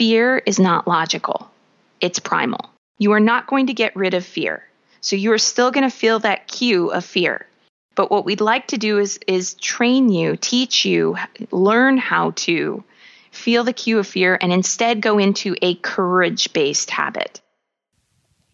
fear is not logical, it's primal. You are not going to get rid of fear. So you are still going to feel that cue of fear. But what we'd like to do is, is train you, teach you, learn how to feel the cue of fear and instead go into a courage based habit.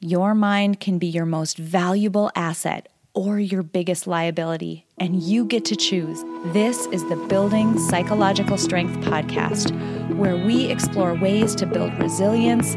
Your mind can be your most valuable asset or your biggest liability, and you get to choose. This is the Building Psychological Strength podcast, where we explore ways to build resilience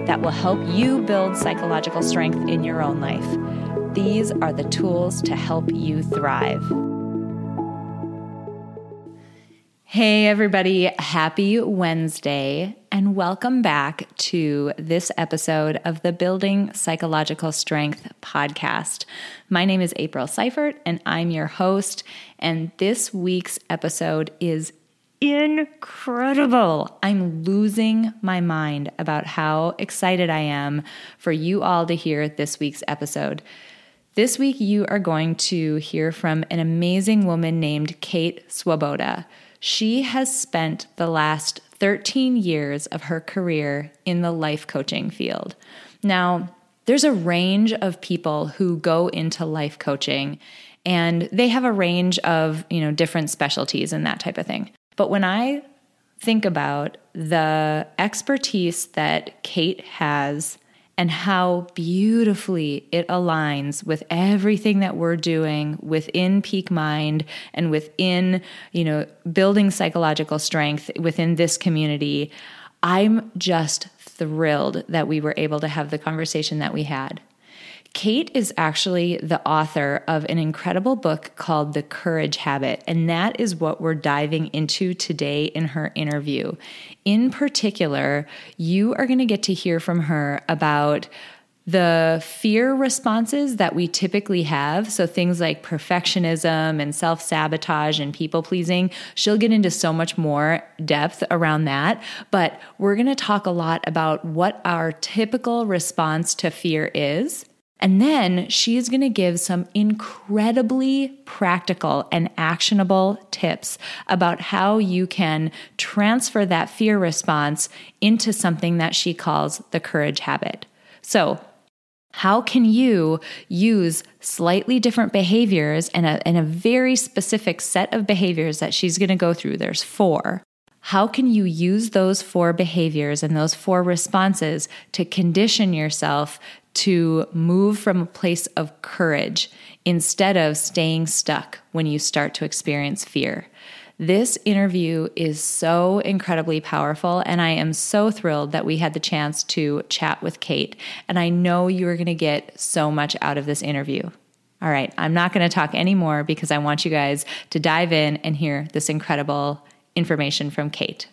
that will help you build psychological strength in your own life. These are the tools to help you thrive. Hey, everybody, happy Wednesday, and welcome back to this episode of the Building Psychological Strength podcast. My name is April Seifert, and I'm your host. And this week's episode is incredible. I'm losing my mind about how excited I am for you all to hear this week's episode. This week, you are going to hear from an amazing woman named Kate Swoboda. She has spent the last 13 years of her career in the life coaching field. Now, there's a range of people who go into life coaching and they have a range of, you know, different specialties and that type of thing. But when I think about the expertise that Kate has and how beautifully it aligns with everything that we're doing within peak mind and within you know building psychological strength within this community i'm just thrilled that we were able to have the conversation that we had Kate is actually the author of an incredible book called The Courage Habit, and that is what we're diving into today in her interview. In particular, you are going to get to hear from her about the fear responses that we typically have, so things like perfectionism and self sabotage and people pleasing, she'll get into so much more depth around that. But we're going to talk a lot about what our typical response to fear is and then she is going to give some incredibly practical and actionable tips about how you can transfer that fear response into something that she calls the courage habit. So, how can you use slightly different behaviors and a, and a very specific set of behaviors that she's going to go through? There's four. How can you use those four behaviors and those four responses to condition yourself to move from a place of courage instead of staying stuck when you start to experience fear. This interview is so incredibly powerful, and I am so thrilled that we had the chance to chat with Kate. And I know you are going to get so much out of this interview. All right, I'm not going to talk anymore because I want you guys to dive in and hear this incredible information from Kate.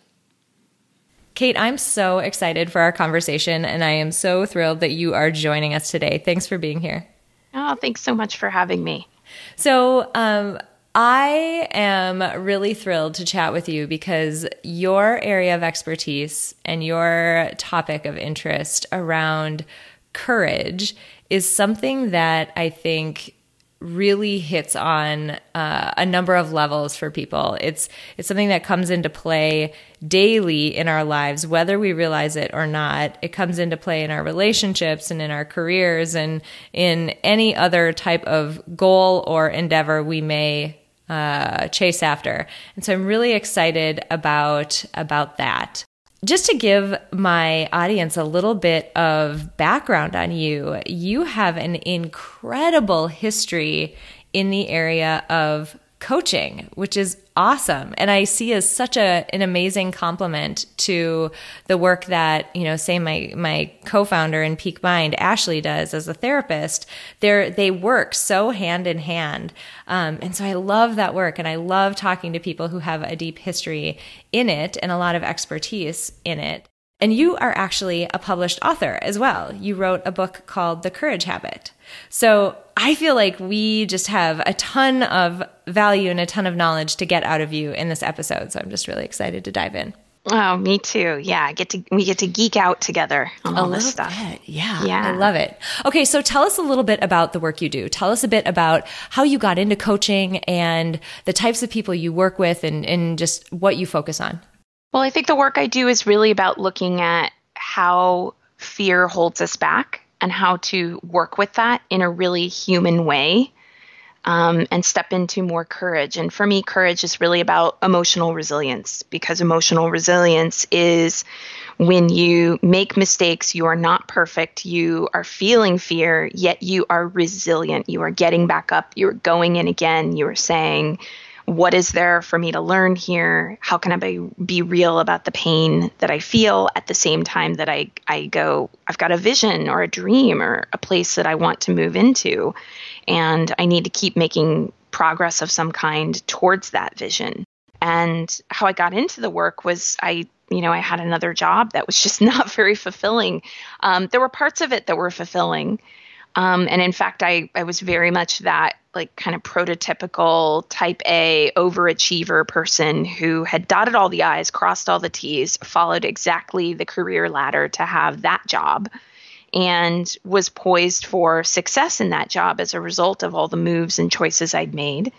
Kate, I'm so excited for our conversation, and I am so thrilled that you are joining us today. Thanks for being here. Oh, thanks so much for having me. So, um, I am really thrilled to chat with you because your area of expertise and your topic of interest around courage is something that I think really hits on uh, a number of levels for people. It's it's something that comes into play daily in our lives, whether we realize it or not. It comes into play in our relationships and in our careers and in any other type of goal or endeavor we may uh, chase after. And so I'm really excited about about that. Just to give my audience a little bit of background on you, you have an incredible history in the area of coaching, which is awesome. And I see as such a an amazing compliment to the work that, you know, say my my co-founder in Peak Mind, Ashley does as a therapist. They're they work so hand in hand. Um, and so I love that work and I love talking to people who have a deep history in it and a lot of expertise in it. And you are actually a published author as well. You wrote a book called The Courage Habit. So I feel like we just have a ton of value and a ton of knowledge to get out of you in this episode. So I'm just really excited to dive in. Oh, me too. Yeah, get to we get to geek out together on all this stuff. Bit. Yeah, yeah, I love it. Okay, so tell us a little bit about the work you do. Tell us a bit about how you got into coaching and the types of people you work with, and and just what you focus on. Well, I think the work I do is really about looking at how fear holds us back and how to work with that in a really human way um, and step into more courage. And for me, courage is really about emotional resilience because emotional resilience is when you make mistakes, you are not perfect, you are feeling fear, yet you are resilient. You are getting back up, you're going in again, you are saying, what is there for me to learn here? How can I be, be real about the pain that I feel at the same time that I, I go, I've got a vision or a dream or a place that I want to move into, and I need to keep making progress of some kind towards that vision. And how I got into the work was I, you know, I had another job that was just not very fulfilling. Um, there were parts of it that were fulfilling. Um, and in fact, I, I was very much that like kind of prototypical type A overachiever person who had dotted all the I's, crossed all the T's, followed exactly the career ladder to have that job, and was poised for success in that job as a result of all the moves and choices I'd made.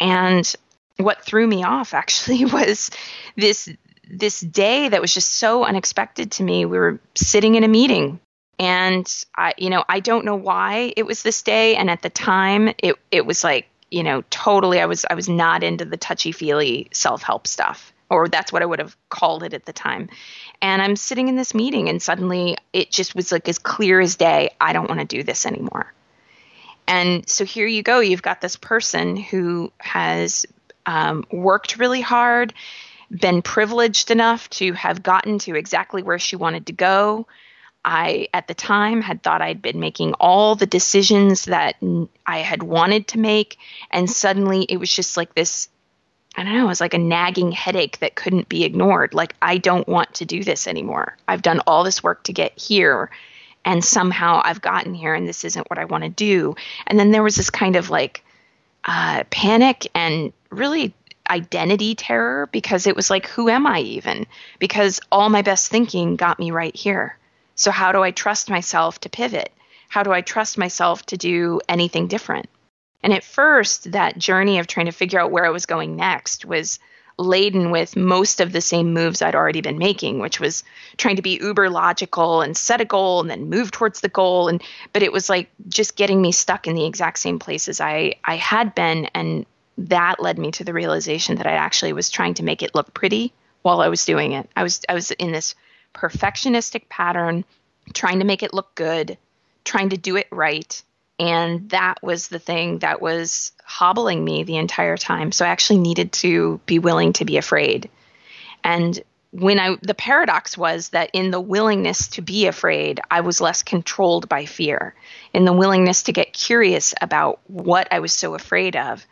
And what threw me off actually was this this day that was just so unexpected to me. We were sitting in a meeting and I, you know, I don't know why it was this day. And at the time, it it was like, you know, totally. I was I was not into the touchy feely self help stuff, or that's what I would have called it at the time. And I'm sitting in this meeting, and suddenly it just was like as clear as day. I don't want to do this anymore. And so here you go. You've got this person who has um, worked really hard, been privileged enough to have gotten to exactly where she wanted to go I, at the time, had thought I'd been making all the decisions that I had wanted to make. And suddenly it was just like this I don't know, it was like a nagging headache that couldn't be ignored. Like, I don't want to do this anymore. I've done all this work to get here, and somehow I've gotten here, and this isn't what I want to do. And then there was this kind of like uh, panic and really identity terror because it was like, who am I even? Because all my best thinking got me right here. So, how do I trust myself to pivot? How do I trust myself to do anything different? And at first, that journey of trying to figure out where I was going next was laden with most of the same moves I'd already been making, which was trying to be uber logical and set a goal and then move towards the goal. And but it was like just getting me stuck in the exact same places I I had been, and that led me to the realization that I actually was trying to make it look pretty while I was doing it. I was I was in this perfectionistic pattern, trying to make it look good, trying to do it right. And that was the thing that was hobbling me the entire time. So I actually needed to be willing to be afraid. And when I, the paradox was that in the willingness to be afraid, I was less controlled by fear. In the willingness to get curious about what I was so afraid of,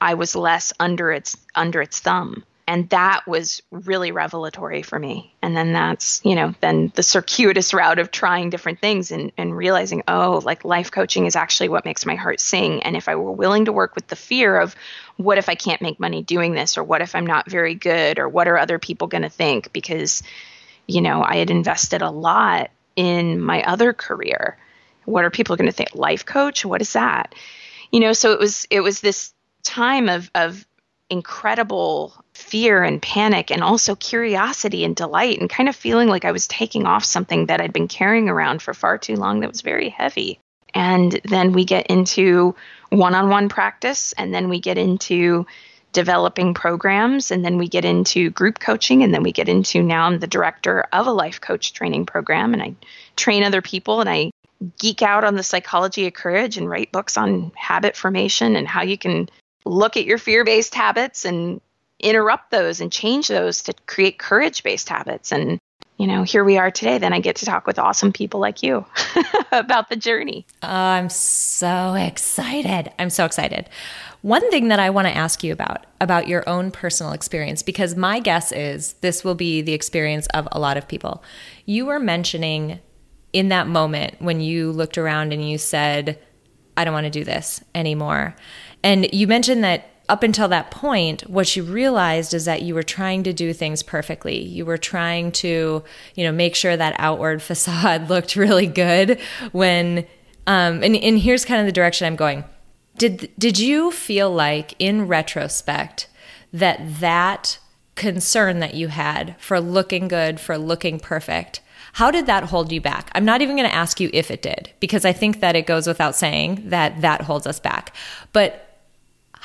I was less under its under its thumb and that was really revelatory for me. And then that's you know then the circuitous route of trying different things and, and realizing oh like life coaching is actually what makes my heart sing. And if i were willing to work with the fear of what if i can't make money doing this? Or what if i'm not very good? Or what are other people going to think? Because you know i had invested a lot in my other career. What are people going to think? Life coach? What is that? You know so it was it was this time of of incredible fear and panic and also curiosity and delight and kind of feeling like I was taking off something that I'd been carrying around for far too long that was very heavy. And then we get into one on one practice, and then we get into developing programs, and then we get into group coaching, and then we get into now I'm the director of a life coach training program, and I train other people and I geek out on the psychology of courage and write books on habit formation and how you can look at your fear based habits and interrupt those and change those to create courage based habits. And you know, here we are today. Then I get to talk with awesome people like you about the journey. Oh, I'm so excited. I'm so excited. One thing that I want to ask you about, about your own personal experience, because my guess is this will be the experience of a lot of people. You were mentioning in that moment when you looked around and you said, I don't want to do this anymore. And you mentioned that up until that point, what you realized is that you were trying to do things perfectly. You were trying to, you know, make sure that outward facade looked really good when um, and, and here's kind of the direction I'm going. Did did you feel like in retrospect that that concern that you had for looking good, for looking perfect, how did that hold you back? I'm not even going to ask you if it did because I think that it goes without saying that that holds us back. But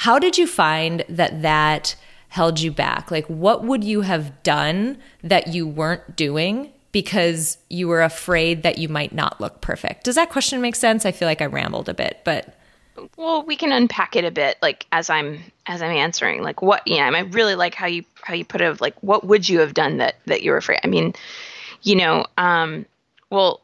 how did you find that that held you back? Like, what would you have done that you weren't doing because you were afraid that you might not look perfect? Does that question make sense? I feel like I rambled a bit, but well we can unpack it a bit like as i'm as i'm answering like what yeah i really like how you how you put it like what would you have done that that you were afraid i mean you know um well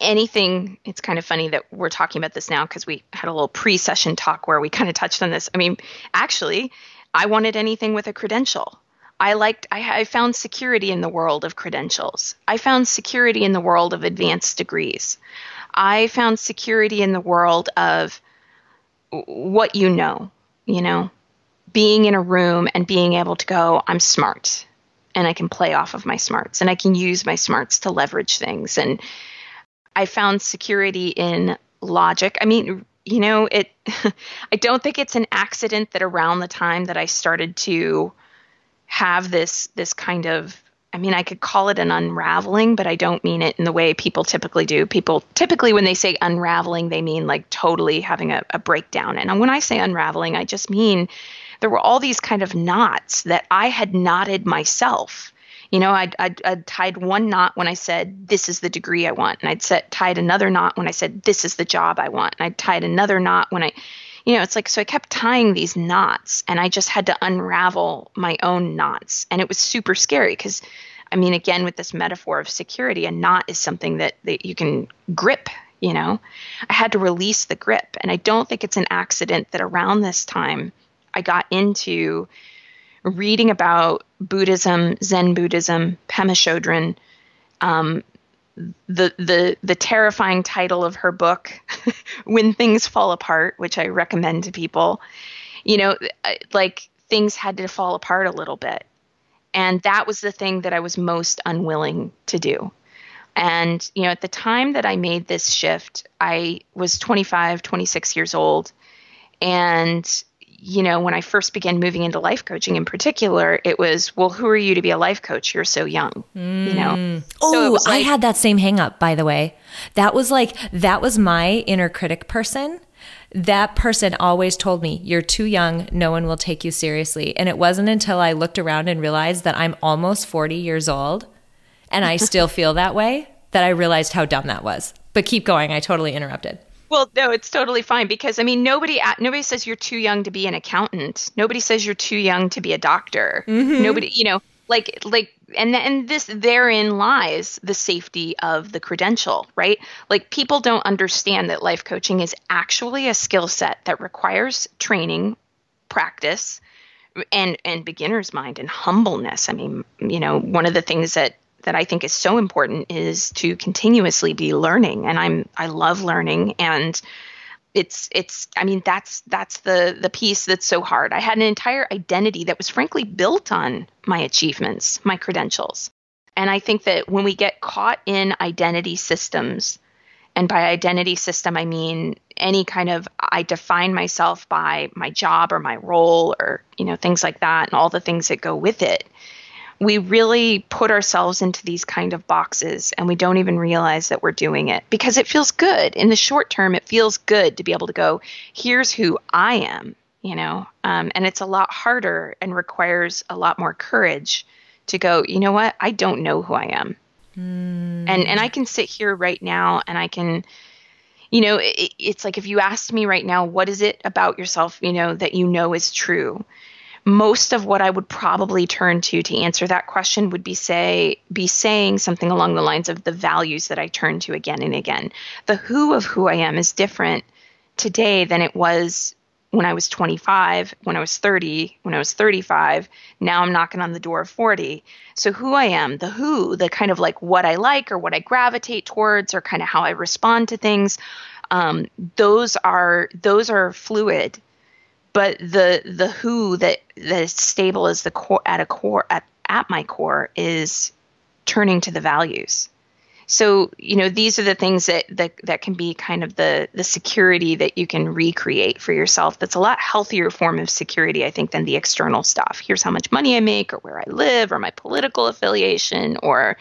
anything it's kind of funny that we're talking about this now because we had a little pre-session talk where we kind of touched on this. I mean actually i wanted anything with a credential. I liked I, I found security in the world of credentials. I found security in the world of advanced degrees. I found security in the world of what you know you know? Being in a room and being able to go i'm smart and i can play off of my smarts and i can use my smarts to leverage things and I found security in logic. I mean, you know, it I don't think it's an accident that around the time that I started to have this this kind of I mean, I could call it an unraveling, but I don't mean it in the way people typically do. People typically, when they say unraveling, they mean like totally having a, a, breakdown. And when I say unraveling, I just mean there were all these kind of knots that I had knotted myself you know, I'd, I'd, I'd, tied one knot when I said, this is the degree I want. And I'd set, tied another knot when I said, this is the job I want. And I'd tied another knot when I, you know, it's like, so I kept tying these knots and I just had to unravel my own knots. And it was super scary because, I mean, again, with this metaphor of security, a knot is something that, that you can grip, you know. I had to release the grip. And I don't think it's an accident that around this time I got into reading about Buddhism, Zen Buddhism, Pema Chodron, um, the the the terrifying title of her book, "When Things Fall Apart," which I recommend to people. You know, like things had to fall apart a little bit, and that was the thing that I was most unwilling to do. And you know, at the time that I made this shift, I was 25, 26 years old, and you know, when I first began moving into life coaching in particular, it was, well, who are you to be a life coach? You're so young, you know? Mm. Oh, so like, I had that same hang up, by the way. That was like, that was my inner critic person. That person always told me, you're too young. No one will take you seriously. And it wasn't until I looked around and realized that I'm almost 40 years old and I still feel that way that I realized how dumb that was. But keep going. I totally interrupted. Well, no, it's totally fine because I mean, nobody nobody says you're too young to be an accountant. Nobody says you're too young to be a doctor. Mm-hmm. Nobody, you know, like like and and this therein lies the safety of the credential, right? Like people don't understand that life coaching is actually a skill set that requires training, practice, and and beginner's mind and humbleness. I mean, you know, one of the things that that I think is so important is to continuously be learning and I'm I love learning and it's it's I mean that's that's the the piece that's so hard. I had an entire identity that was frankly built on my achievements, my credentials. And I think that when we get caught in identity systems and by identity system I mean any kind of I define myself by my job or my role or you know things like that and all the things that go with it we really put ourselves into these kind of boxes and we don't even realize that we're doing it because it feels good. In the short term it feels good to be able to go here's who i am you know? Um, and it's a lot harder and requires a lot more courage to go you know what? I don't know who i am. Mm. and and i can sit here right now and i can you know it, it's like if you asked me right now what is it about yourself you know that you know is true most of what I would probably turn to to answer that question would be say be saying something along the lines of the values that I turn to again and again. The who of who I am is different today than it was when I was 25, when I was 30, when I was 35. Now I'm knocking on the door of 40. So who I am, the who, the kind of like what I like or what I gravitate towards or kind of how I respond to things, um, those are those are fluid but the the who that that is stable as the core at a core at, at my core is turning to the values. So you know these are the things that, that that can be kind of the the security that you can recreate for yourself. That's a lot healthier form of security i think than the external stuff. Here's how much money i make or where i live or my political affiliation or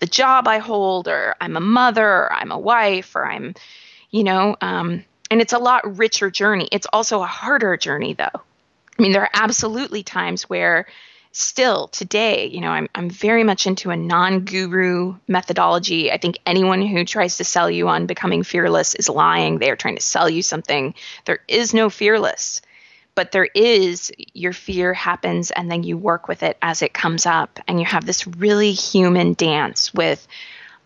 the job i hold or i'm a mother or i'm a wife or i'm you know um, and it's a lot richer journey. It's also a harder journey, though. I mean, there are absolutely times where still today, you know, I'm, I'm very much into a non guru methodology. I think anyone who tries to sell you on becoming fearless is lying. They are trying to sell you something. There is no fearless, but there is your fear happens and then you work with it as it comes up. And you have this really human dance with,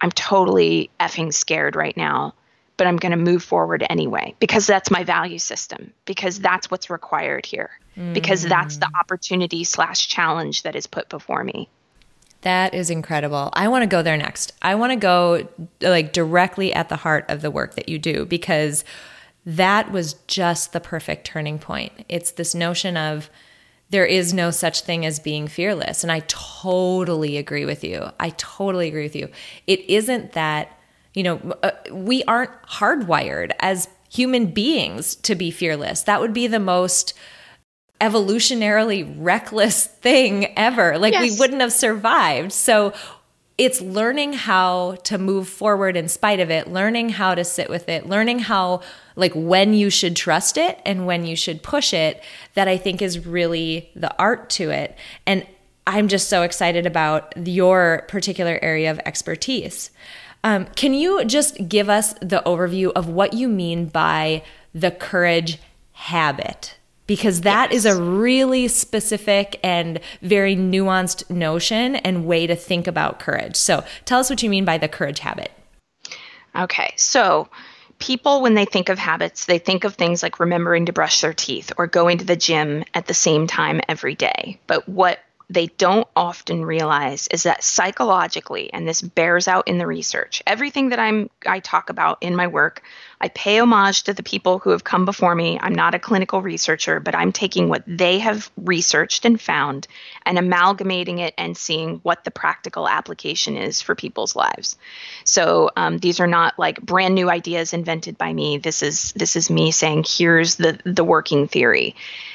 I'm totally effing scared right now but I'm going to move forward anyway because that's my value system, because that's what's required here, mm. because that's the opportunity slash challenge that is put before me. That is incredible. I want to go there next. I want to go like directly at the heart of the work that you do because that was just the perfect turning point. It's this notion of there is no such thing as being fearless. And I totally agree with you. I totally agree with you. It isn't that you know, uh, we aren't hardwired as human beings to be fearless. That would be the most evolutionarily reckless thing ever. Like yes. we wouldn't have survived. So it's learning how to move forward in spite of it, learning how to sit with it, learning how, like, when you should trust it and when you should push it, that I think is really the art to it. And I'm just so excited about your particular area of expertise. Um, can you just give us the overview of what you mean by the courage habit? Because that yes. is a really specific and very nuanced notion and way to think about courage. So tell us what you mean by the courage habit. Okay, so people, when they think of habits, they think of things like remembering to brush their teeth or going to the gym at the same time every day. But what they don't often realize is that psychologically and this bears out in the research everything that i'm i talk about in my work i pay homage to the people who have come before me. I'm not a clinical researcher but i'm taking what they have researched and found and amalgamating it and seeing what the practical application is for people's lives. So um, these are not like brand new ideas invented by me. This is this is me saying here's the the working theory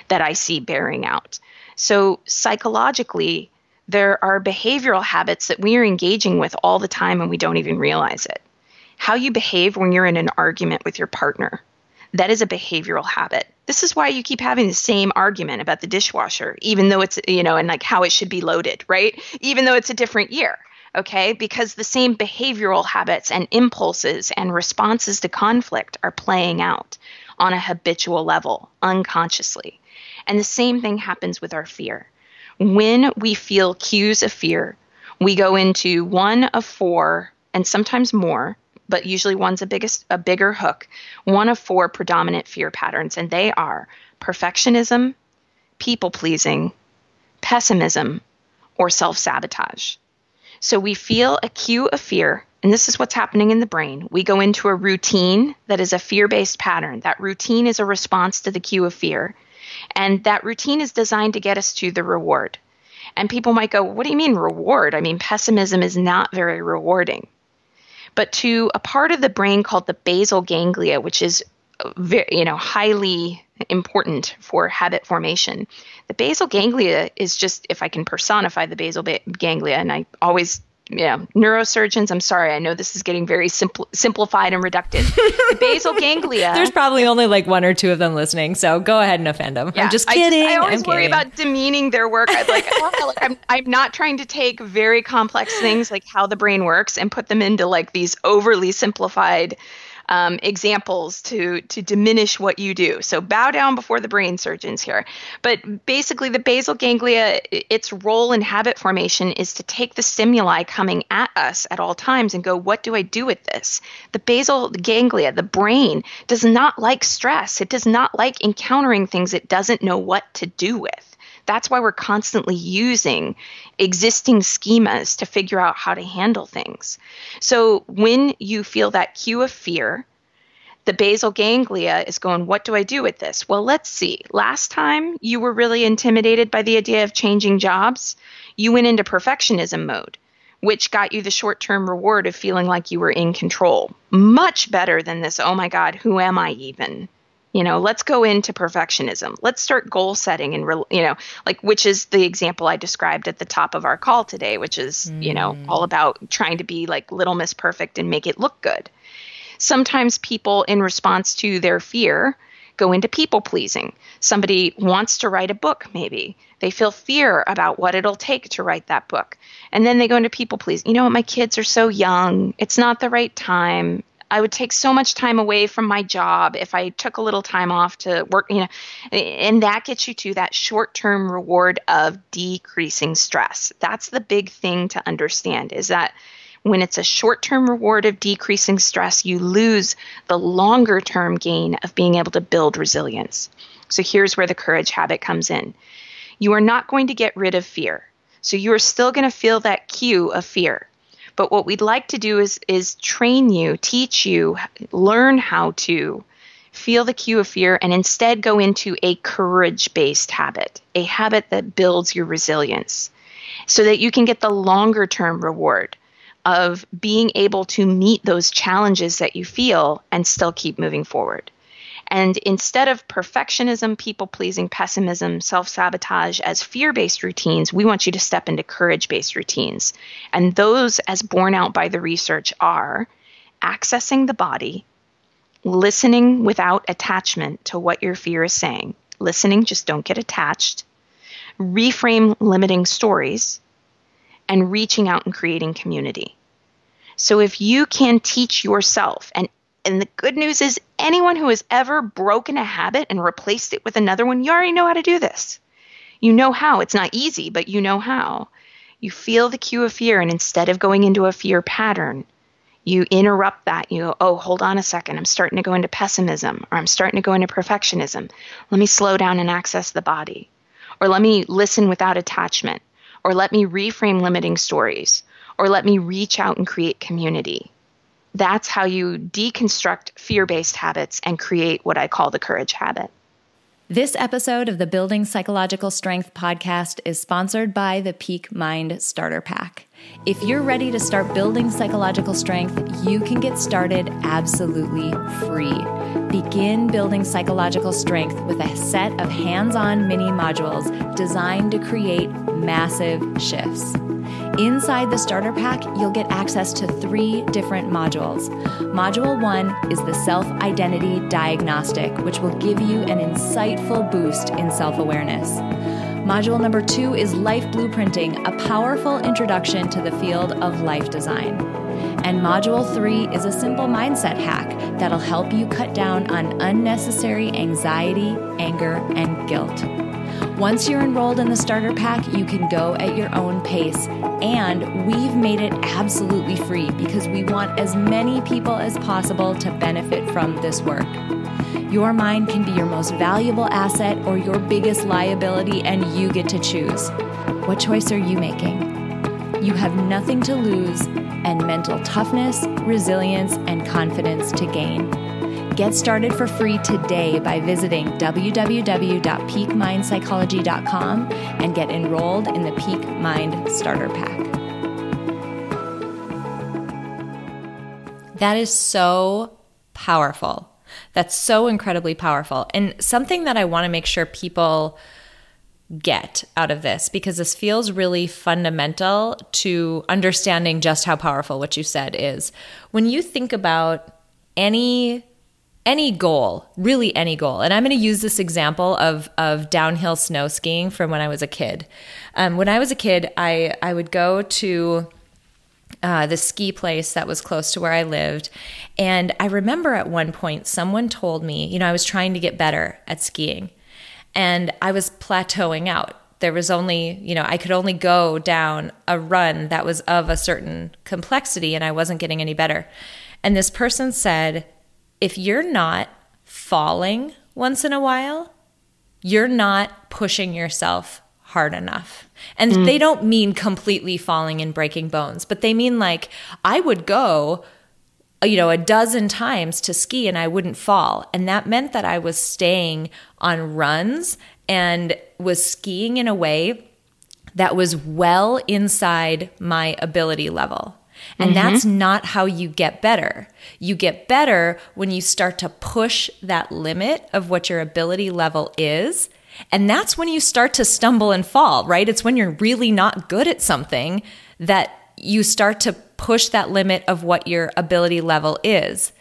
that i see bearing out so, psychologically, there are behavioral habits that we are engaging with all the time and we don't even realize it. How you behave when you're in an argument with your partner. That is a behavioral habit. This is why you keep having the same argument about the dishwasher, even though it's, you know, and like how it should be loaded, right? Even though it's a different year, okay? Because the same behavioral habits and impulses and responses to conflict are playing out on a habitual level, unconsciously. And the same thing happens with our fear. When we feel cues of fear, we go into one of four and sometimes more, but usually one's a biggest a bigger hook, one of four predominant fear patterns and they are perfectionism, people pleasing, pessimism, or self-sabotage. So we feel a cue of fear and this is what's happening in the brain. We go into a routine that is a fear based pattern. That routine is a response to the cue of fear. And that routine is designed to get us to the reward. And people might go, What do you mean reward? I mean, pessimism is not very rewarding. But to a part of the brain called the basal ganglia, which is very, you know, highly important for habit formation. The basal ganglia is just, if I can personify the basal ba- ganglia, and I always yeah, neurosurgeons, I'm sorry, I know this is getting very simpl- simplified and reductive. the basal ganglia. There's probably only like one or two of them listening, so go ahead and offend them. Yeah, I'm just kidding. I, just, I always I'm worry kidding. about demeaning their work. I'm like, oh, like I'm, I'm not trying to take very complex things like how the brain works and put them into like these overly simplified um, examples to to diminish what you do. So bow down before the brain surgeons here. But basically, the basal ganglia, its role in habit formation is to take the stimuli coming at us at all times and go, what do I do with this? The basal ganglia, the brain, does not like stress. It does not like encountering things it doesn't know what to do with. That's why we're constantly using existing schemas to figure out how to handle things. So when you feel that cue of fear, the basal ganglia is going, What do I do with this? Well, let's see. Last time you were really intimidated by the idea of changing jobs, you went into perfectionism mode, which got you the short term reward of feeling like you were in control. Much better than this, oh my God, who am I even? You know let's go into perfectionism. Let's start goal setting and you know like which is the example i described at the top of our call today which is mm. you know mm. all about trying to be like little miss perfect and make it look good. Sometimes people in response to their fear go into people pleasing. Somebody wants to write a book maybe. They feel fear about what it'll take to write that book. And then they go into people please you know what? My kids are so young. It's not the right time I would take so much time away from my job if I took a little time off to work, you know, and that gets you to that short term reward of decreasing stress. That's the big thing to understand is that when it's a short term reward of decreasing stress, you lose the longer term gain of being able to build resilience. So here's where the courage habit comes in. You are not going to get rid of fear. So you are still going to feel that cue of fear. But what we'd like to do is is train you, teach you, learn how to feel the cue of fear and instead go into a courage-based habit, a habit that builds your resilience so that you can get the longer term reward of being able to meet those challenges that you feel and still keep moving forward. And instead of perfectionism, people pleasing, pessimism, self sabotage as fear based routines, we want you to step into courage based routines. And those, as borne out by the research, are accessing the body, listening without attachment to what your fear is saying. Listening, just don't get attached. Reframe limiting stories and reaching out and creating community. So if you can teach yourself, and and the good news is, anyone who has ever broken a habit and replaced it with another one, you already know how to do this. You know how. It's not easy, but you know how. You feel the cue of fear, and instead of going into a fear pattern, you interrupt that. You go, oh, hold on a second. I'm starting to go into pessimism, or I'm starting to go into perfectionism. Let me slow down and access the body. Or let me listen without attachment. Or let me reframe limiting stories. Or let me reach out and create community that's how you deconstruct fear based habits and create what I call the courage habit. This episode of the Building Psychological Strength podcast is sponsored by the Peak Mind Starter Pack. If you're ready to start building psychological strength, you can get started absolutely free. Begin building psychological strength with a set of hands on mini modules designed to create massive shifts. Inside the starter pack, you'll get access to three different modules. Module one is the self identity diagnostic, which will give you an insightful boost in self awareness. Module number two is Life Blueprinting, a powerful introduction to the field of life design. And Module 3 is a simple mindset hack that'll help you cut down on unnecessary anxiety, anger, and guilt. Once you're enrolled in the starter pack, you can go at your own pace. And we've made it absolutely free because we want as many people as possible to benefit from this work. Your mind can be your most valuable asset or your biggest liability, and you get to choose. What choice are you making? You have nothing to lose and mental toughness, resilience, and confidence to gain. Get started for free today by visiting www.peakmindpsychology.com and get enrolled in the Peak Mind Starter Pack. That is so powerful. That's so incredibly powerful. And something that I want to make sure people get out of this because this feels really fundamental to understanding just how powerful what you said is. When you think about any any goal, really any goal. And I'm going to use this example of of downhill snow skiing from when I was a kid. Um, when I was a kid, I I would go to uh, the ski place that was close to where I lived. And I remember at one point someone told me, you know, I was trying to get better at skiing and I was plateauing out. There was only, you know, I could only go down a run that was of a certain complexity and I wasn't getting any better. And this person said, if you're not falling once in a while, you're not pushing yourself hard enough. And mm. they don't mean completely falling and breaking bones, but they mean like I would go you know a dozen times to ski and I wouldn't fall. And that meant that I was staying on runs and was skiing in a way that was well inside my ability level. And mm-hmm. that's not how you get better. You get better when you start to push that limit of what your ability level is and that's when you start to stumble and fall, right? It's when you're really not good at something that you start to push that limit of what your ability level is.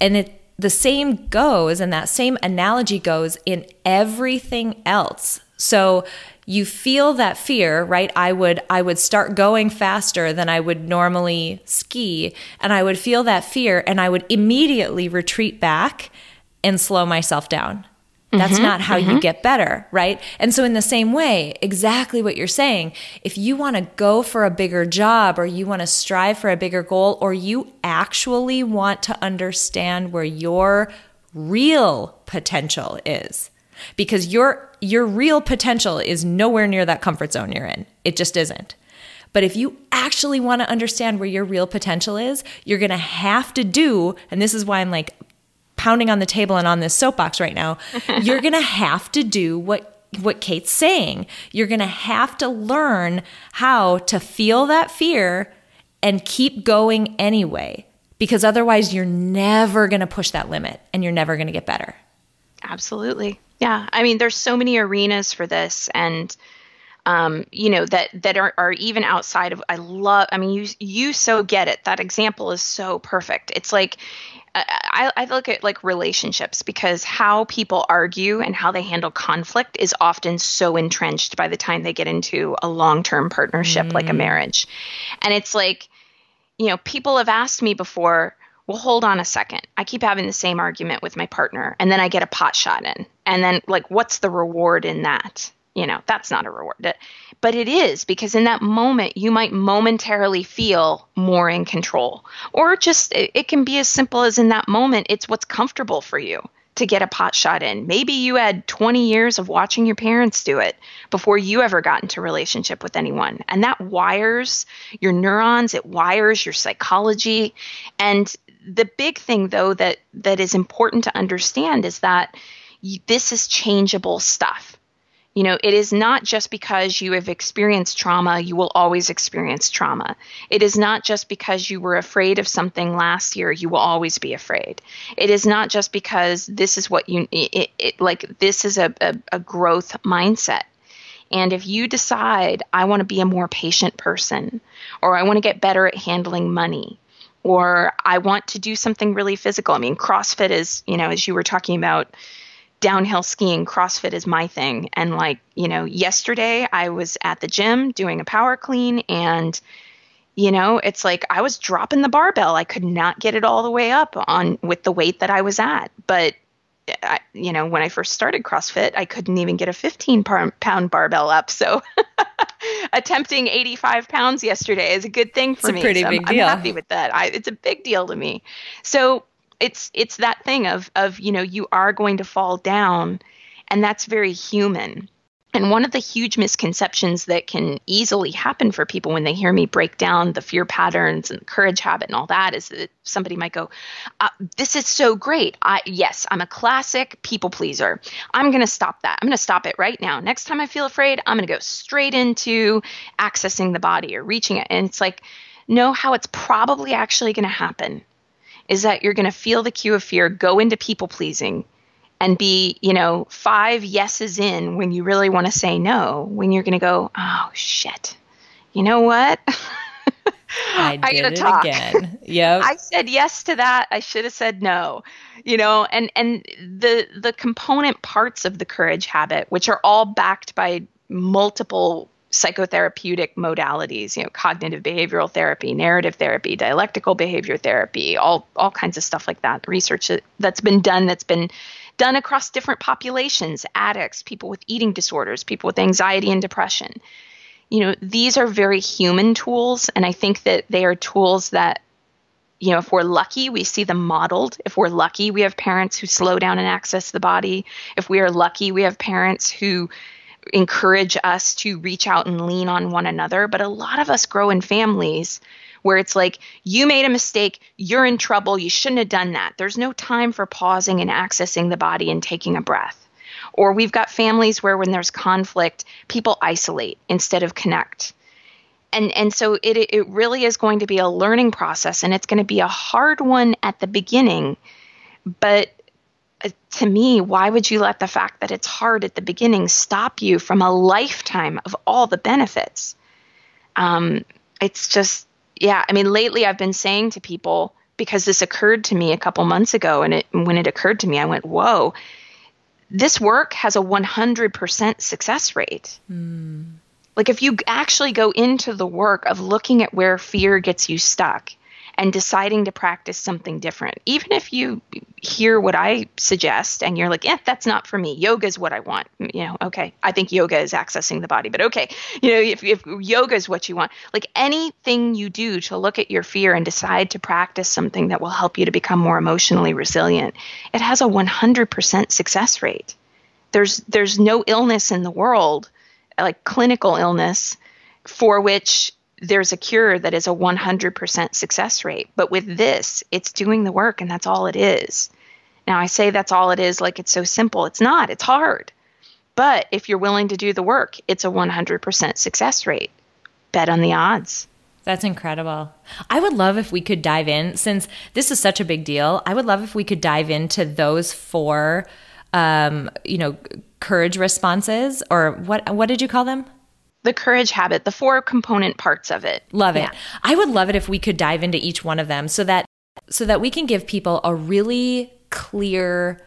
And it the same goes and that same analogy goes in everything else. So you feel that fear, right? I would I would start going faster than I would normally ski and I would feel that fear and I would immediately retreat back and slow myself down. That's mm-hmm, not how mm-hmm. you get better, right? And so, in the same way, exactly what you're saying, if you want to go for a bigger job or you want to strive for a bigger goal or you actually want to understand where your real potential is, because your your real potential is nowhere near that comfort zone you're in. It just isn't. But if you actually want to understand where your real potential is, you're going to have to do, and this is why I'm like pounding on the table and on this soapbox right now, you're going to have to do what what Kate's saying. You're going to have to learn how to feel that fear and keep going anyway because otherwise you're never going to push that limit and you're never going to get better. Absolutely. Yeah. I mean, there's so many arenas for this and um, you know that that are, are even outside of i love i mean you you so get it that example is so perfect it's like I, I look at like relationships because how people argue and how they handle conflict is often so entrenched by the time they get into a long term partnership mm. like a mm. marriage. And it's like, you know, people have asked me before, well, hold on a second. I keep having the same argument with my partner, and then I get a pot shot in. And then, like, what's the reward in that? You know, that's not a reward. But it is because in that moment, you might momentarily feel more in control. Or just, it can be as simple as in that moment, it's what's comfortable for you to get a pot shot in. Maybe you had 20 years of watching your parents do it before you ever got into relationship with anyone. And that wires your neurons, it wires your psychology. And the big thing though that that is important to understand is that this is changeable stuff. You know, it is not just because you have experienced trauma, you will always experience trauma. It is not just because you were afraid of something last year, you will always be afraid. It is not just because this is what you, it, it, like, this is a, a, a growth mindset. And if you decide, I want to be a more patient person, or I want to get better at handling money, or I want to do something really physical. I mean, CrossFit is, you know, as you were talking about, downhill skiing, CrossFit is my thing. And like, you know, yesterday I was at the gym doing a power clean and you know, it's like I was dropping the barbell. I could not get it all the way up on with the weight that I was at. But I, you know, when I first started CrossFit, I couldn't even get a 15 pound barbell up. So attempting 85 pounds yesterday is a good thing for it's me. Pretty so big I'm, deal. I'm happy with that. I, it's a big deal to me. So it's it's that thing of of you know you are going to fall down and that's very human and one of the huge misconceptions that can easily happen for people when they hear me break down the fear patterns and the courage habit and all that is that somebody might go, uh, "This is so great. I yes, I'm a classic people pleaser. I'm going to stop that. I'm going to stop it right now. Next time I feel afraid, I'm going to go straight into accessing the body or reaching it." And it's like, know how it's probably actually going to happen is that you're going to feel the cue of fear, go into people pleasing, and be, you know, five yeses in when you really want to say no, when you're going to go, oh, shit. You know what? I did I it talk. again. Yep. I said yes to that. I should have said no. You know, and and the the component parts of the courage habit, which are all backed by multiple psychotherapeutic modalities, you know, cognitive behavioral therapy, narrative therapy, dialectical behavior therapy, all all kinds of stuff like that. Research that's been done that's been done across different populations, addicts, people with eating disorders, people with anxiety and depression. You know, these are very human tools and I think that they are tools that you know, if we're lucky, we see them modeled. If we're lucky, we have parents who slow down and access the body. If we are lucky, we have parents who encourage us to reach out and lean on one another. But a lot of us grow in families where it's like, you made a mistake, you're in trouble, you shouldn't have done that. There's no time for pausing and accessing the body and taking a breath. Or we've got families where when there's conflict, people isolate instead of connect. And, and so it, it really is going to be a learning process and it's going to be a hard one at the beginning. But uh, to me, why would you let the fact that it's hard at the beginning stop you from a lifetime of all the benefits? Um, it's just, yeah. I mean, lately I've been saying to people because this occurred to me a couple months ago, and it, when it occurred to me, I went, "Whoa." This work has a 100% success rate. Mm. Like, if you actually go into the work of looking at where fear gets you stuck and deciding to practice something different. Even if you hear what I suggest and you're like, yeah, that's not for me. Yoga is what I want. You know, okay. I think yoga is accessing the body, but okay. You know, if, if yoga is what you want, like anything you do to look at your fear and decide to practice something that will help you to become more emotionally resilient, it has a 100% success rate. There's there's no illness in the world, like clinical illness, for which there's a cure that is a 100% success rate. But with this, it's doing the work and that's all it is. Now, I say that's all it is like it's so simple. It's not, it's hard. But if you're willing to do the work, it's a 100% success rate. Bet on the odds. That's incredible. I would love if we could dive in, since this is such a big deal. I would love if we could dive into those four, um, you know, courage responses, or what? What did you call them? The courage habit, the four component parts of it. Love it. I would love it if we could dive into each one of them so that so that we can give people a really clear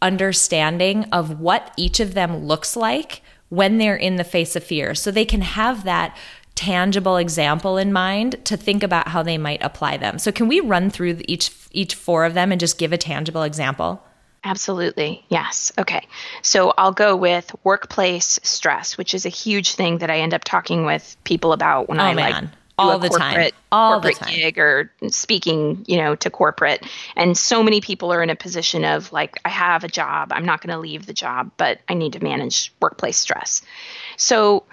understanding of what each of them looks like when they're in the face of fear so they can have that tangible example in mind to think about how they might apply them. So can we run through each each four of them and just give a tangible example? Absolutely. Yes. Okay. So I'll go with workplace stress, which is a huge thing that I end up talking with people about when oh, I man. like all the corporate, time, all corporate the time. gig or speaking, you know, to corporate. And so many people are in a position of like, I have a job, I'm not going to leave the job, but I need to manage workplace stress. So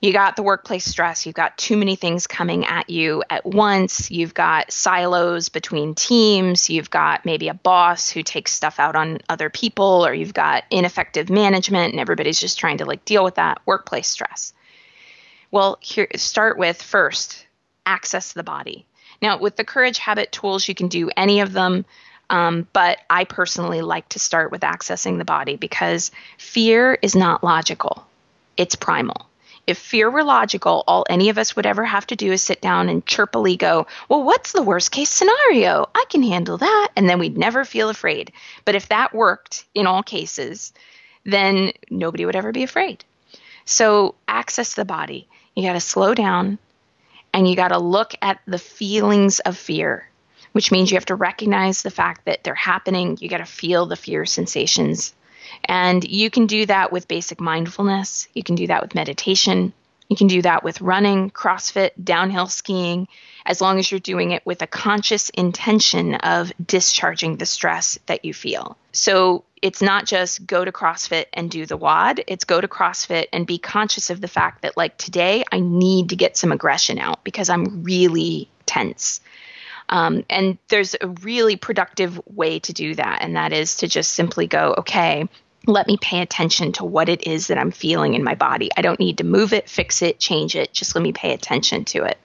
you got the workplace stress, you've got too many things coming at you at once, you've got silos between teams, you've got maybe a boss who takes stuff out on other people, or you've got ineffective management and everybody's just trying to like deal with that workplace stress. Well, here start with first access the body. Now, with the courage habit tools, you can do any of them. Um, but I personally like to start with accessing the body because fear is not logical, it's primal if fear were logical, all any of us would ever have to do is sit down and chirpily go, Well, what's the worst case scenario? I can handle that. And then we'd never feel afraid. But if that worked in all cases, then nobody would ever be afraid. So, access the body. You got to slow down and you got to look at the feelings of fear, which means you have to recognize the fact that they're happening. You got to feel the fear sensations and you can do that with basic mindfulness. You can do that with meditation. You can do that with running, CrossFit, downhill skiing, as long as you're doing it with a conscious intention of discharging the stress that you feel. So it's not just go to CrossFit and do the WOD, it's go to CrossFit and be conscious of the fact that, like, today I need to get some aggression out because I'm really tense. Um, and there's a really productive way to do that, and that is to just simply go, okay, let me pay attention to what it is that I'm feeling in my body. I don't need to move it, fix it, change it. Just let me pay attention to it.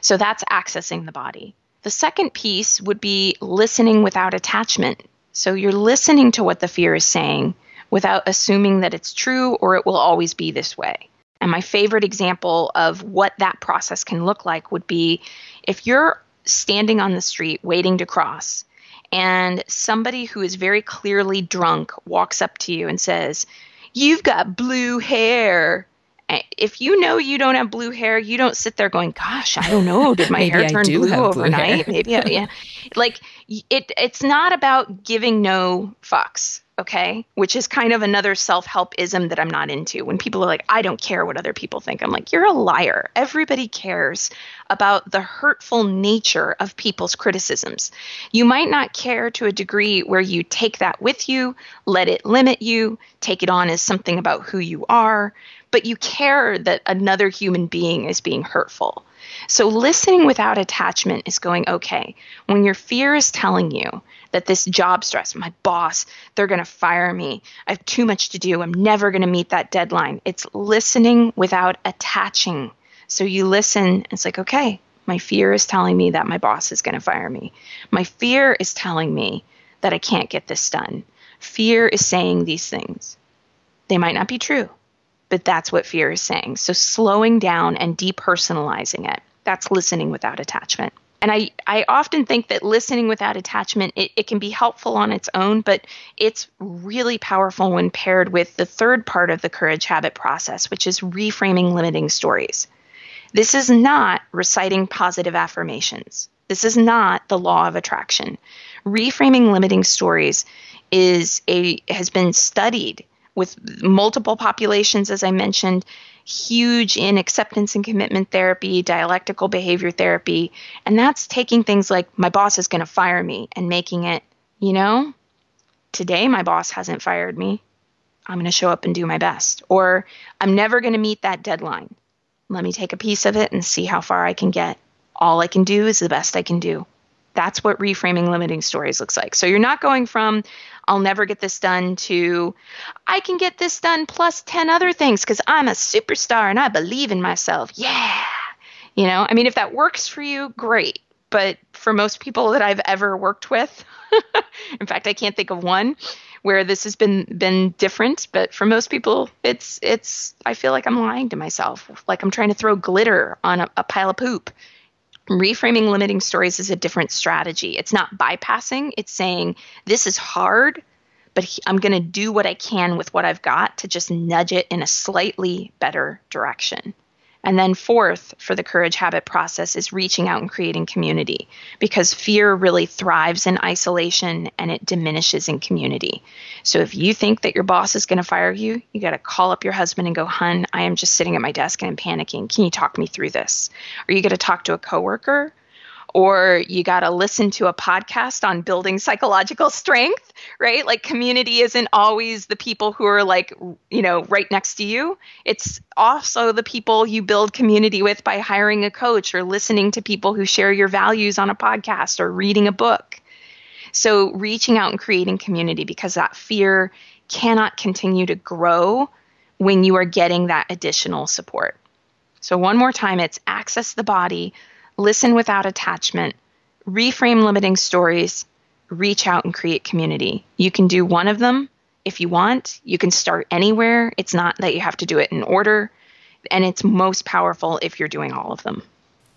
So that's accessing the body. The second piece would be listening without attachment. So you're listening to what the fear is saying without assuming that it's true or it will always be this way. And my favorite example of what that process can look like would be if you're standing on the street waiting to cross and somebody who is very clearly drunk walks up to you and says, You've got blue hair. If you know you don't have blue hair, you don't sit there going, "Gosh, I don't know, did my hair turn blue overnight?" Blue Maybe, yeah. Like it, it's not about giving no fucks okay? Which is kind of another self-help ism that i'm not into. When people are like i don't care what other people think i'm like you're a liar. Everybody cares about the hurtful nature of people's criticisms. You might not care to a degree where you take that with you let it limit you take it on as something about who you are but you care that another human being is being hurtful so listening without attachment is going okay when your fear is telling you that this job stress, my boss, they're going to fire me. I have too much to do. I'm never going to meet that deadline. It's listening without attaching. So you listen, it's like, okay, my fear is telling me that my boss is going to fire me. My fear is telling me that I can't get this done. Fear is saying these things. They might not be true, but that's what fear is saying. So slowing down and depersonalizing it, that's listening without attachment. And I, I often think that listening without attachment it, it can be helpful on its own but it's really powerful when paired with the third part of the courage habit process which is reframing limiting stories. This is not reciting positive affirmations. This is not the law of attraction. Reframing limiting stories is a has been studied with multiple populations as i mentioned huge in acceptance and commitment therapy, dialectical behavior therapy. And that's taking things like, my boss is going to fire me and making it, you know, today my boss hasn't fired me. I'm going to show up and do my best. Or I'm never going to meet that deadline. Let me take a piece of it and see how far I can get. All I can do is the best I can do. That's what reframing limiting stories looks like. So you're not going from, I'll never get this done to I can get this done plus 10 other things because I'm a superstar and I believe in myself. Yeah. You know, I mean, if that works for you, great. But for most people that I've ever worked with, in fact, I can't think of one where this has been been different but for most people it's it's i feel like i'm lying to myself like i'm trying to throw glitter on a, a pile of poop reframing limiting stories is a different strategy. It's not bypassing, it's saying, this is hard, but I'm going to do what I can with what I've got to just nudge it in a slightly better direction. And then, fourth, for the courage habit process, is reaching out and creating community because fear really thrives in isolation and it diminishes in community. So, if you think that your boss is going to fire you, you got to call up your husband and go, Hun, I am just sitting at my desk and I'm panicking. Can you talk me through this? Or you got to talk to a coworker or you got to listen to a podcast on building psychological strength, right? Like community isn't always the people who are like, you know, right next to you. It's also the people you build community with by hiring a coach or listening to people who share your values on a podcast or reading a book. So reaching out and creating community because that fear cannot continue to grow when you are getting that additional support. So, one more time, it's access the body, listen without attachment, reframe limiting stories, reach out and create community. You can do one of them if you want. You can start anywhere. It's not that you have to do it in order. And it's most powerful if you're doing all of them.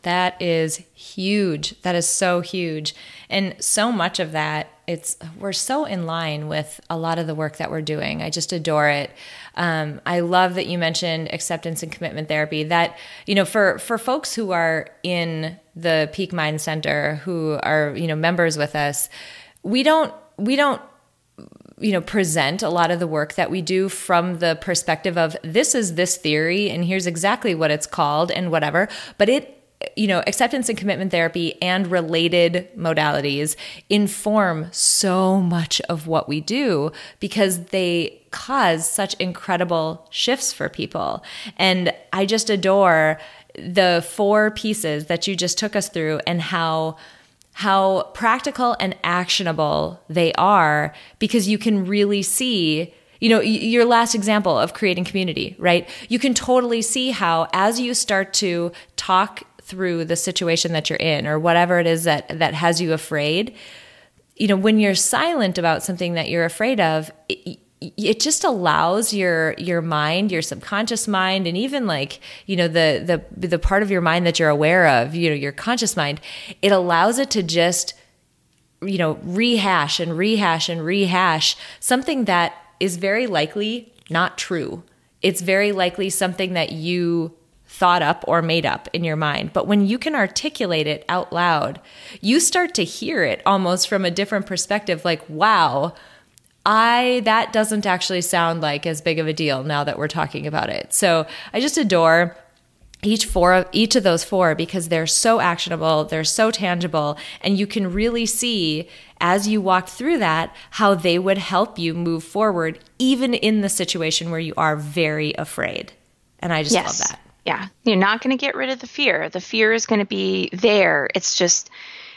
That is huge. That is so huge. And so much of that, it's we're so in line with a lot of the work that we're doing. I just adore it. Um, I love that you mentioned acceptance and commitment therapy. That you know, for for folks who are in the Peak Mind Center, who are you know members with us, we don't we don't you know present a lot of the work that we do from the perspective of this is this theory and here's exactly what it's called and whatever but it you know, acceptance and commitment therapy and related modalities inform so much of what we do because they cause such incredible shifts for people. And I just adore the four pieces that you just took us through and how how practical and actionable they are because you can really see you know, your last example of creating community, right? You can totally see how as you start to talk through the situation that you're in or whatever it is that that has you afraid you know when you're silent about something that you're afraid of it, it just allows your your mind your subconscious mind and even like you know the the the part of your mind that you're aware of you know your conscious mind it allows it to just you know rehash and rehash and rehash something that is very likely not true. It's very likely something that you thought up or made up in your mind. But when you can articulate it out loud, you start to hear it almost from a different perspective like, wow, I that doesn't actually sound like as big of a deal now that we're talking about it. So, I just adore each four of each of those four because they're so actionable, they're so tangible, and you can really see as you walk through that how they would help you move forward even in the situation where you are very afraid. And I just yes. love that. Yeah. You're not going to get rid of the fear. The fear is going to be there. It's just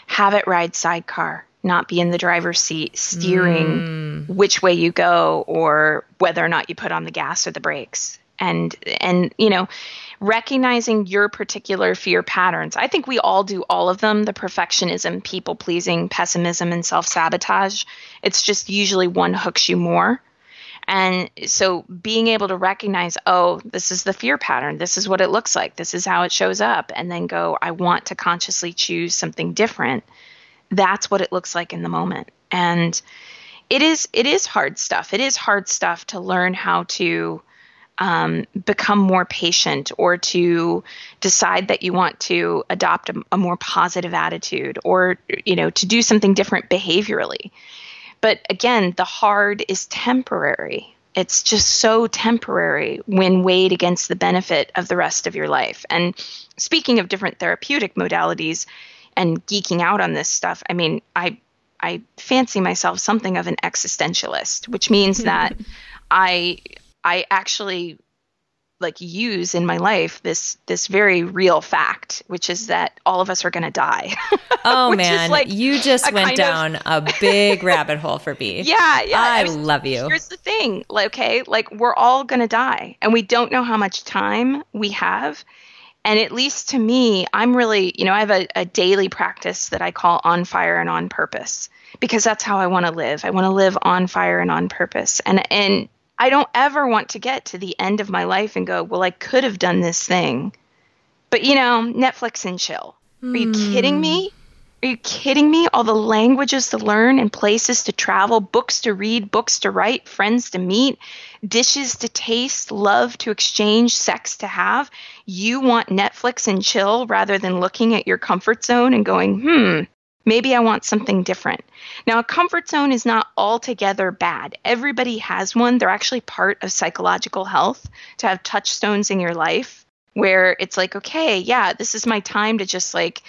have it ride sidecar, not be in the driver's seat steering mm. which way you go or whether or not you put on the gas or the brakes. And and you know, recognizing your particular fear patterns. I think we all do all of them, the perfectionism, people pleasing, pessimism and self-sabotage. It's just usually one hooks you more. And so being able to recognize, oh, this is the fear pattern. This is what it looks like. This is how it shows up. And then go, I want to consciously choose something different. That's what it looks like in the moment. And it is it is hard stuff. It is hard stuff to learn how to um, become more patient or to decide that you want to adopt a, a more positive attitude or you know to do something different behaviorally but again, the hard is temporary. It's just so temporary when weighed against the benefit of the rest of your life. And speaking of different therapeutic modalities and geeking out on this stuff, I mean, I I fancy myself something of an existentialist, which means that I I actually like use in my life this this very real fact which is that all of us are going to die. Oh man. like you just went down of... a big rabbit hole for me yeah yeah. I, I was, love you. here's the thing like okay like we're all going to die and we don't know how much time we have and at least to me i'm really you know i have a, a daily practice that i call on fire and on purpose because that's how i want to live. I want to live on fire and on purpose and and I don't ever want to get to the end of my life and go, well, I could have done this thing. But, you know, Netflix and chill. Are you kidding me? Are you kidding me? All the languages to learn and places to travel, books to read, books to write, friends to meet, dishes to taste, love to exchange, sex to have. You want Netflix and chill rather than looking at your comfort zone and going, hmm, Maybe I want something different. Now, a comfort zone is not altogether bad. Everybody has one. They're actually part of psychological health to have touchstones in your life where it's like, okay, yeah, this is my time to just like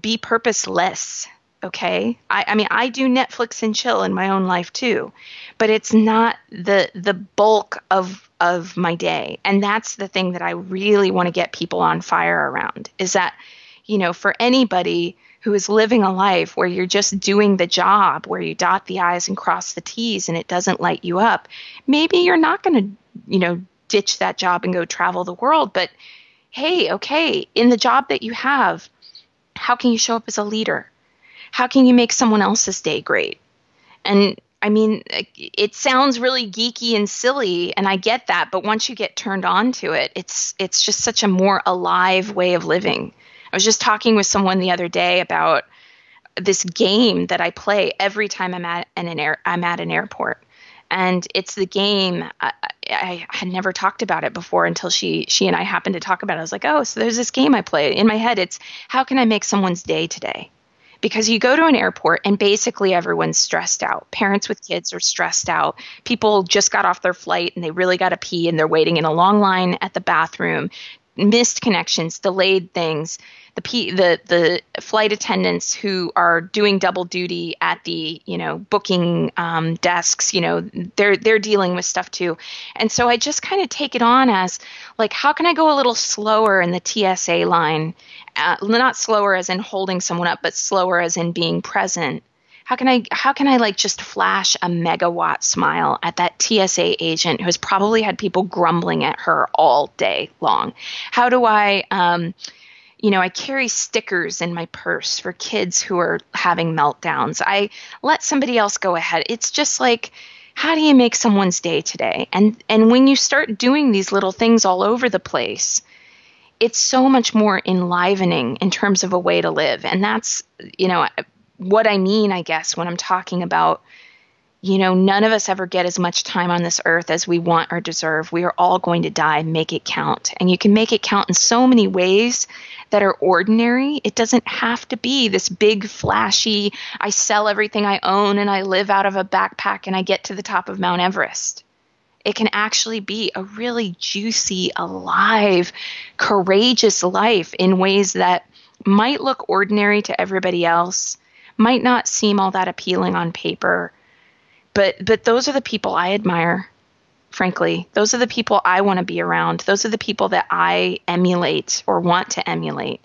be purposeless. Okay. I, I mean, I do Netflix and chill in my own life too, but it's not the the bulk of of my day. And that's the thing that I really want to get people on fire around is that, you know, for anybody who is living a life where you're just doing the job, where you dot the I's and cross the T's and it doesn't light you up, maybe you're not going to, you know, ditch that job and go travel the world. But hey, okay, in the job that you have, how can you show up as a leader? How can you make someone else's day great? And I mean, it sounds really geeky and silly, and I get that. But once you get turned on to it, it's it's just such a more alive way of living. I was just talking with someone the other day about this game that I play every time I'm at an, air, I'm at an airport. And it's the game. I, I, had never talked about it before until she she and I happened to talk about it. I was like, oh, so there's this game I play. In my head, it's how can I make someone's day today? Because you go to an airport and basically everyone's stressed out. Parents with kids are stressed out. People just got off their flight and they really got to pee and they're waiting in a long line at the bathroom. Missed connections, delayed things. The P, the the flight attendants who are doing double duty at the you know booking um, desks, you know they're they're dealing with stuff too, and so I just kind of take it on as like how can I go a little slower in the TSA line, uh, not slower as in holding someone up, but slower as in being present. How can I how can I like just flash a megawatt smile at that TSA agent who has probably had people grumbling at her all day long? How do I um, you know, I carry stickers in my purse for kids who are having meltdowns. I let somebody else go ahead. It's just like, how do you make someone's day today? And and when you start doing these little things all over the place, it's so much more enlivening in terms of a way to live. And that's, you know, what I mean, I guess, when I'm talking about you know, none of us ever get as much time on this earth as we want or deserve. We are all going to die. Make it count. And you can make it count in so many ways that are ordinary. It doesn't have to be this big, flashy, I sell everything I own and I live out of a backpack and I get to the top of Mount Everest. It can actually be a really juicy, alive, courageous life in ways that might look ordinary to everybody else, might not seem all that appealing on paper but but those are the people I admire frankly. Those are the people I want to be around. Those are the people that I emulate or want to emulate.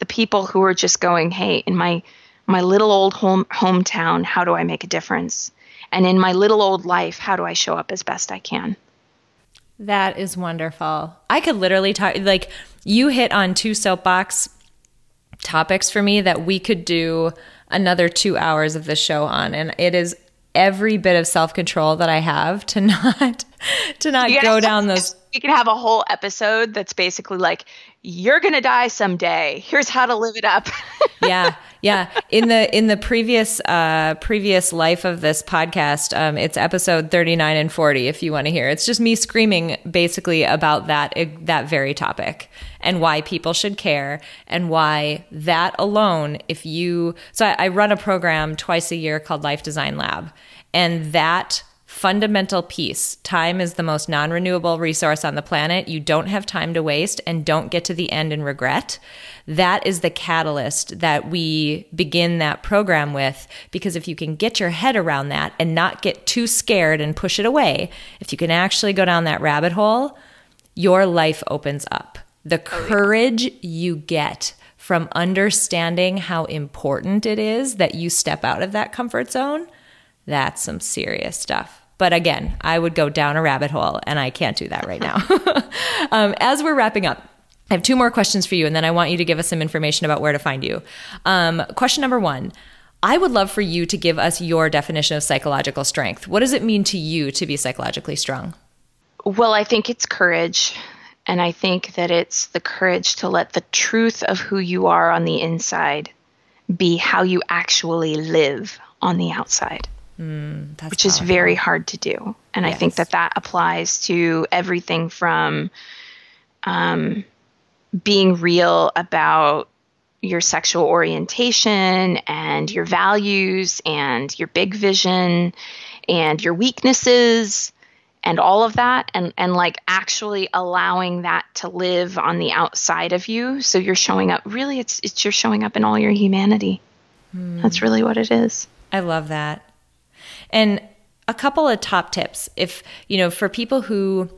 The people who are just going hey in my my little old home hometown how do I make a difference? And in my little old life how do I show up as best I can? That is wonderful. I could literally talk like you hit on two soapbox topics for me that we could do another 2 hours of the show on. And it is every bit of self-control that I have to not to not go down those we can have a whole episode that's basically like you're going to die someday. Here's how to live it up. yeah. Yeah. In the in the previous uh previous life of this podcast, um it's episode 39 and 40 if you want to hear. It's just me screaming basically about that that very topic and why people should care and why that alone if you so I, I run a program twice a year called Life Design Lab and that fundamental piece time is the most non renewable resource on the planet. You don't have time to waste and don't get to the end and regret. That is the catalyst that we begin that program with. Because if you can get your head around that and not get too scared and push it away, if you can actually go down that rabbit hole, your life opens up. The oh, courage you get from understanding how important it is that you step out of that comfort zone, that's some serious stuff. But again, I would go down a rabbit hole, and I can't do that right now. um, as we're wrapping up, I have two more questions for you, and then I want you to give us some information about where to find you. Um, question number one I would love for you to give us your definition of psychological strength. What does it mean to you to be psychologically strong? Well, I think it's courage. And I think that it's the courage to let the truth of who you are on the inside be how you actually live on the outside. Mm, which powerful. is very hard to do. And yes. I think that that applies to everything from um, being real about your sexual orientation and your values and your big vision and your weaknesses and all of that and and like actually allowing that to live on the outside of you so you're showing up really it's it's you're showing up in all your humanity mm. that's really what it is i love that and a couple of top tips if, you know, for people who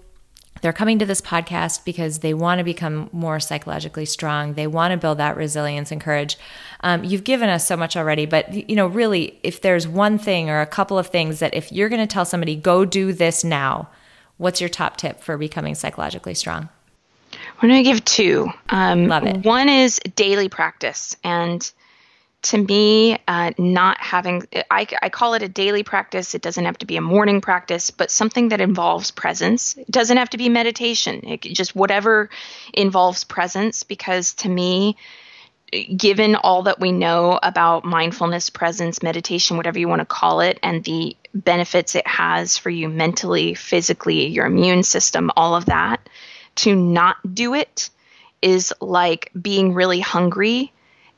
they're coming to this podcast because they want to become more psychologically strong. They want to build that resilience and courage. Um, you've given us so much already, but you know, really, if there's one thing or a couple of things that if you're going to tell somebody, go do this now, what's your top tip for becoming psychologically strong? I'm going to give two. Um, Love it. One is daily practice, and to me, uh, not having, I, I call it a daily practice. It doesn't have to be a morning practice, but something that involves presence. It doesn't have to be meditation, it, just whatever involves presence, because to me, given all that we know about mindfulness, presence, meditation, whatever you want to call it, and the benefits it has for you mentally, physically, your immune system, all of that, to not do it is like being really hungry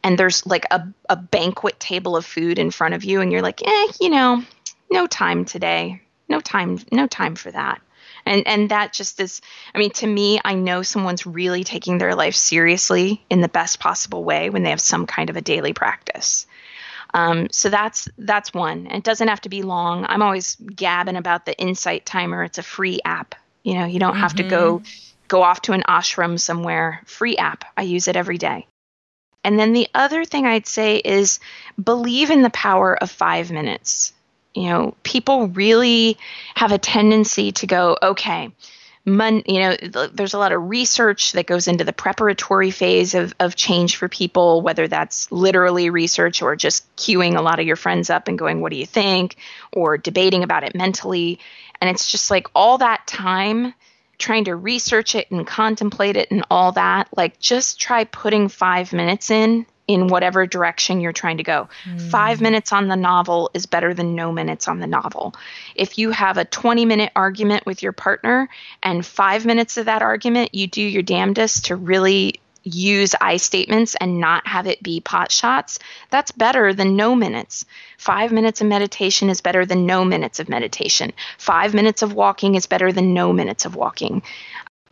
and there's like a, a banquet table of food in front of you and you're like eh you know no time today. No time no time for that. And and that just is i mean to me i know someone's really taking their life seriously in the best possible way when they have some kind of a daily practice. Um, so that's that's one. It doesn't have to be long. I'm always gabbing about the insight timer. It's a free app. You know you don't have mm-hmm. to go mm-hmm. go off to an ashram somewhere. Free app. I use it every day and then the other thing I'd say is believe in the power of five minutes. You know, people really have a tendency to go, okay, mon- you know, there's a lot of research that goes into the preparatory phase of, of change for people, whether that's literally research or just queuing a lot of your friends up and going, what do you think? Or debating about it mentally. And it's just like all that time trying to research it and contemplate it and all that, like just try putting five minutes in in whatever direction you're trying to go. Mm. Five minutes on the novel is better than no minutes on the novel. If you have a 20 minute argument with your partner and five minutes of that argument, you do your damnedest to really use I statements and not have it be pot shots, that's better than no minutes. Five minutes of meditation is better than no minutes of meditation. Five minutes of walking is better than no minutes of walking.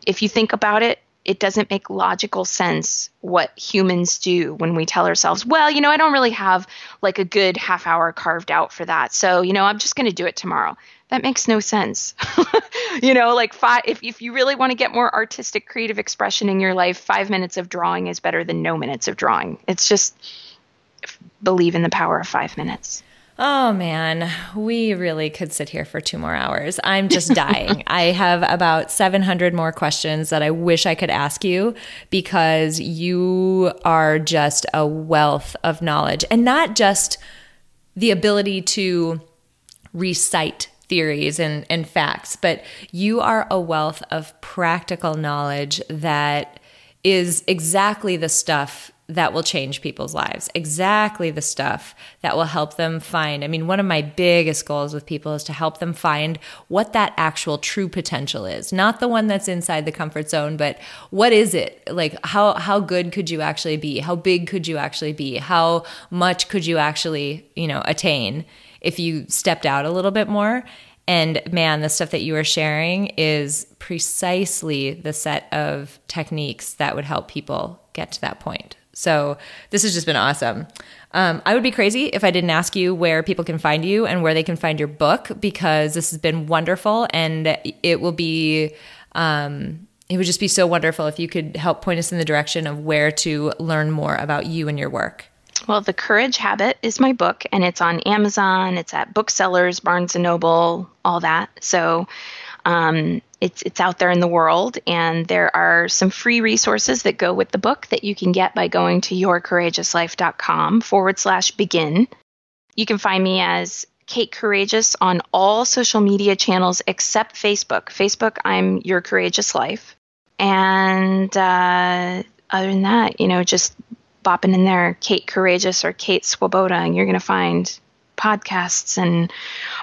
If you think about it, it doesn't make logical sense what humans do when we tell ourselves, well, you know, I don't really have like a good half hour carved out for that. So, you know, I'm just going to do it tomorrow. That makes no sense. you know, like five, if, if you really want to get more artistic, creative expression in your life, five minutes of drawing is better than no minutes of drawing. It's just believe in the power of five minutes. Oh man, we really could sit here for two more hours. I'm just dying. I have about 700 more questions that I wish I could ask you because you are just a wealth of knowledge and not just the ability to recite theories and, and facts, but you are a wealth of practical knowledge that is exactly the stuff that will change people's lives. Exactly the stuff that will help them find. I mean, one of my biggest goals with people is to help them find what that actual true potential is. Not the one that's inside the comfort zone, but what is it? Like how how good could you actually be? How big could you actually be? How much could you actually, you know, attain if you stepped out a little bit more? And man, the stuff that you are sharing is precisely the set of techniques that would help people get to that point. So this has just been awesome. Um, I would be crazy if I didn't ask you where people can find you and where they can find your book because this has been wonderful and it will be. Um, it would just be so wonderful if you could help point us in the direction of where to learn more about you and your work. Well, The Courage Habit is my book, and it's on Amazon. It's at booksellers, Barnes and Noble, all that. So um, it's it's out there in the world, and there are some free resources that go with the book that you can get by going to yourcourageouslife.com forward slash begin. You can find me as Kate Courageous on all social media channels except Facebook. Facebook, I'm Your Courageous Life. And uh, other than that, you know, just bopping in there, Kate Courageous or Kate Swoboda, and you're going to find podcasts and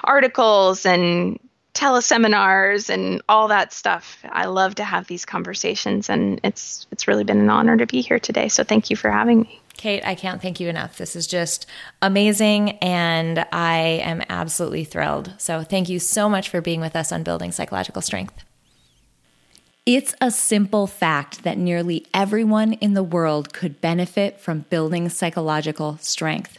articles and teleseminars and all that stuff. I love to have these conversations and it's it's really been an honor to be here today. So thank you for having me. Kate, I can't thank you enough. This is just amazing and I am absolutely thrilled. So thank you so much for being with us on building psychological strength. It's a simple fact that nearly everyone in the world could benefit from building psychological strength.